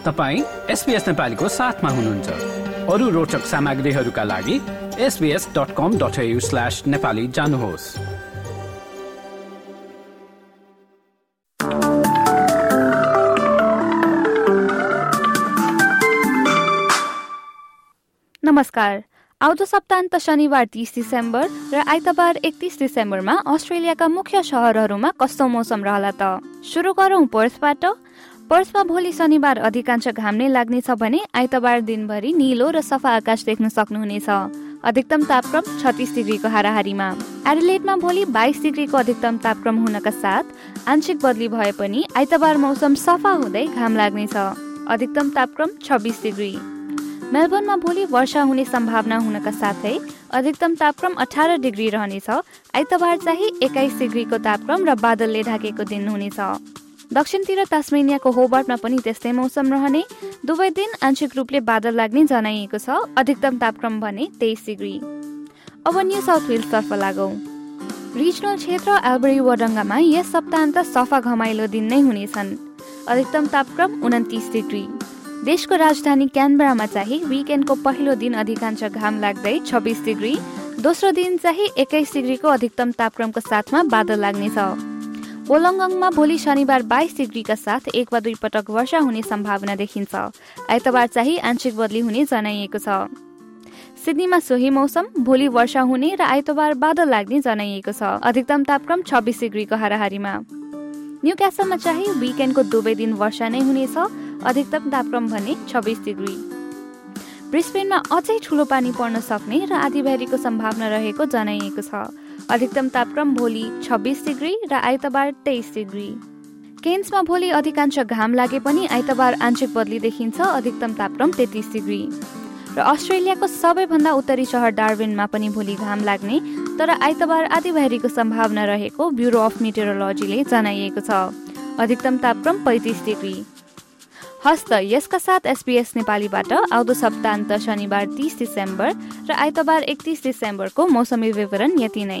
तपाईँ एसपिएस नेपालीको साथमा हुनुहुन्छ। अरू रोचक सामग्रीहरूका लागि SBS dot com dot slash Nepali जानुहोस्। नमस्कार। आउँदो सप्ताहन्त शनिबार तिस डिसेम्बर र आइतबार एकतिस डिसेम्बरमा अस्ट्रेलियाका मुख्य सहरहरूमा कस्तो मौसम रहला त? सुरु गरौँ पर्सबाट पर्समा भोलि शनिबार अधिकांश घाम नै लाग्नेछ भने आइतबार दिनभरि निलो र सफा आकाश देख्न सक्नुहुनेछ। अधिकतम तापक्रम छत्तिस डिग्रीको हाराहारीमा। एडिलेटमा भोलि बाइस डिग्रीको अधिकतम तापक्रम हुनका साथ आंशिक बदली भए पनि आइतबार मौसम सफा हुँदै घाम लाग्नेछ। अधिकतम तापक्रम छब्बिस डिग्री। मेलबर्नमा भोलि वर्षा हुने सम्भावना हुनका साथै अधिकतम तापक्रम अठार डिग्री रहनेछ। आइतबार चाहिँ एक्काइस डिग्रीको तापक्रम र बादलले ढाकेको दिन हुनेछ। दक्षिणतिर तास्मेनियाको होबर्टमा पनि त्यस्तै मौसम रहने। दुवै दिन आंशिक रूपले बादल लाग्ने जनाइएको छ। अधिकतम तापक्रम भने तेइस डिग्री। अब न्यू साउथ वेल्सतर्फ लागौँ। रिजनल क्षेत्र एल्बरी वडङ्गामा यस सप्ताहन्त सफा घमाइलो दिन नै हुनेछन्। अधिकतम तापक्रम उन्तिस डिग्री। देशको राजधानी क्यानबरामा चाहिँ विकेन्डको पहिलो दिन अधिकांश घाम लाग्दै छब्बिस डिग्री। दोस्रो दिन चाहिँ एक्काइस डिग्रीको अधिकतम तापक्रमको साथमा बादल लाग्नेछ। ओलङ्गङमा भोलि शनिबार बाइस डिग्रीका साथ एक वा दुई पटक वर्षा हुने सम्भावना देखिन्छ। आइतबार चाहिँ आंशिक बदली हुने जनाइएको छ। सिडनीमा सोही मौसम भोलि वर्षा हुने र आइतबार बादल लाग्ने जनाइएको छ। अधिकतम तापक्रम छब्बिस डिग्रीको हाराहारीमा। न्यू क्यासलमा चाहिँ विकेन्डको दुवै दिन वर्षा नै हुनेछ। अधिकतम तापक्रम भने छब्बिस डिग्री। ब्रिस्बेनमा अझै ठुलो पानी पर्न सक्ने र आधीबेहरीको सम्भावना रहेको जनाइएको छ। अधिकतम तापक्रम भोलि छब्बिस डिग्री र आइतबार तेइस डिग्री। केन्समा भोलि अधिकांश घाम लागे पनि आइतबार आंशिक बदली देखिन्छ अधिकतम तापक्रम तेत्तिस डिग्री। र अस्ट्रेलियाको सबैभन्दा उत्तरी सहर डार्विनमा पनि भोलि घाम लाग्ने तर आइतबार आधीबेहरीको सम्भावना रहेको ब्युरो अफ मेटेरोलोजीले जनाइएको छ। अधिकतम तापक्रम पैँतिस डिग्री। हस्त यसका साथ एसपिएस नेपालीबाट आउँदो सप्ताहन्त शनिबार तिस डिसेम्बर र आइतबार एकतिस डिसेम्बरको मौसमी विवरण यति नै।